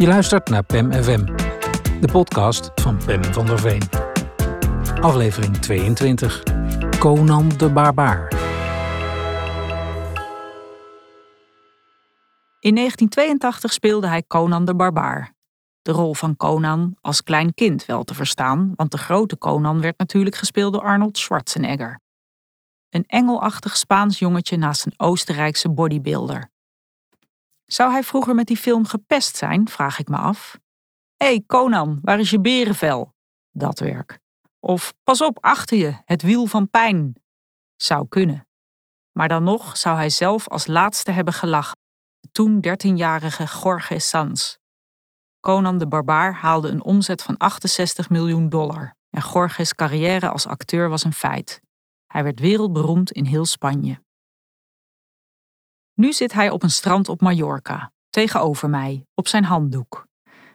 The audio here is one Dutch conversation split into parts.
Je luistert naar PEM FM, de podcast van PEM van der Veen. Aflevering 22. Conan de Barbaar. In 1982 speelde hij Conan de Barbaar. De rol van Conan als klein kind wel te verstaan, want de grote Conan werd natuurlijk gespeeld door Arnold Schwarzenegger. Een engelachtig Spaans jongetje naast een Oostenrijkse bodybuilder. Zou hij vroeger met die film gepest zijn, vraag ik me af. Hé hey Conan, waar is je berenvel? Dat werk. Of pas op, achter je, het wiel van pijn. Zou kunnen. Maar dan nog zou hij zelf als laatste hebben gelachen, de toen dertienjarige Jorge Sanz. Conan de Barbaar haalde een omzet van 68 miljoen dollar en Jorge's carrière als acteur was een feit. Hij werd wereldberoemd in heel Spanje. Nu zit hij op een strand op Mallorca, tegenover mij, op zijn handdoek.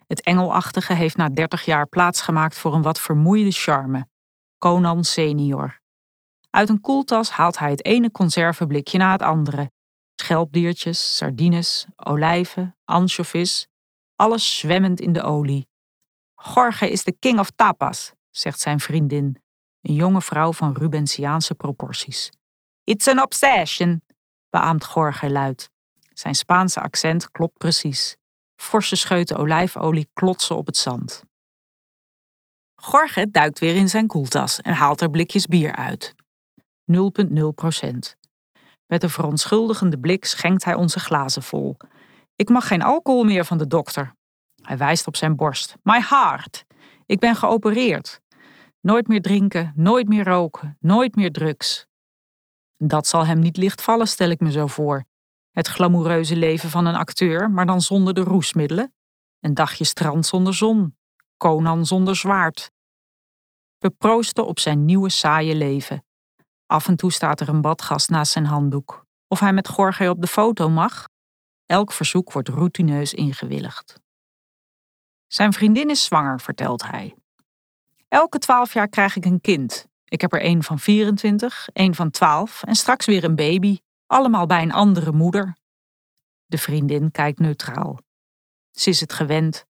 Het engelachtige heeft na 30 jaar plaatsgemaakt voor een wat vermoeide charme. Conan senior. Uit een koeltas haalt hij het ene conserveblikje na het andere. Schelpdiertjes, sardines, olijven, anchovies, alles zwemmend in de olie. Jorge is de king of tapas, zegt zijn vriendin, een jonge vrouw van Rubensiaanse proporties. It's an obsession, beaamt Jorge luid. Zijn Spaanse accent klopt precies. Forse scheuten olijfolie klotsen op het zand. Jorge duikt weer in zijn koeltas en haalt er blikjes bier uit. 0,0 procent. Met een verontschuldigende blik schenkt hij onze glazen vol. Ik mag geen alcohol meer van de dokter. Hij wijst op zijn borst. My heart. Ik ben geopereerd. Nooit meer drinken, nooit meer roken, nooit meer drugs. Dat zal hem niet licht vallen, stel ik me zo voor. Het glamoureuze leven van een acteur, maar dan zonder de roesmiddelen. Een dagje strand zonder zon. Conan zonder zwaard. We proosten op zijn nieuwe saaie leven. Af en toe staat er een badgast naast zijn handdoek. Of hij met Jorge op de foto mag? Elk verzoek wordt routineus ingewilligd. Zijn vriendin is zwanger, vertelt hij. Elke twaalf jaar krijg ik een kind. Ik heb er één van 24, één van 12 en straks weer een baby, allemaal bij een andere moeder. De vriendin kijkt neutraal. Ze is het gewend.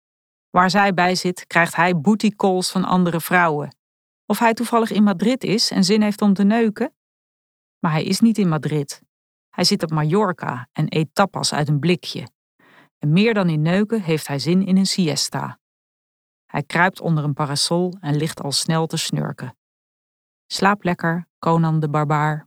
Waar zij bij zit, krijgt hij booty calls van andere vrouwen. Of hij toevallig in Madrid is en zin heeft om te neuken? Maar hij is niet in Madrid. Hij zit op Mallorca en eet tapas uit een blikje. En meer dan in neuken heeft hij zin in een siesta. Hij kruipt onder een parasol en ligt al snel te snurken. Slaap lekker, Conan de Barbaar.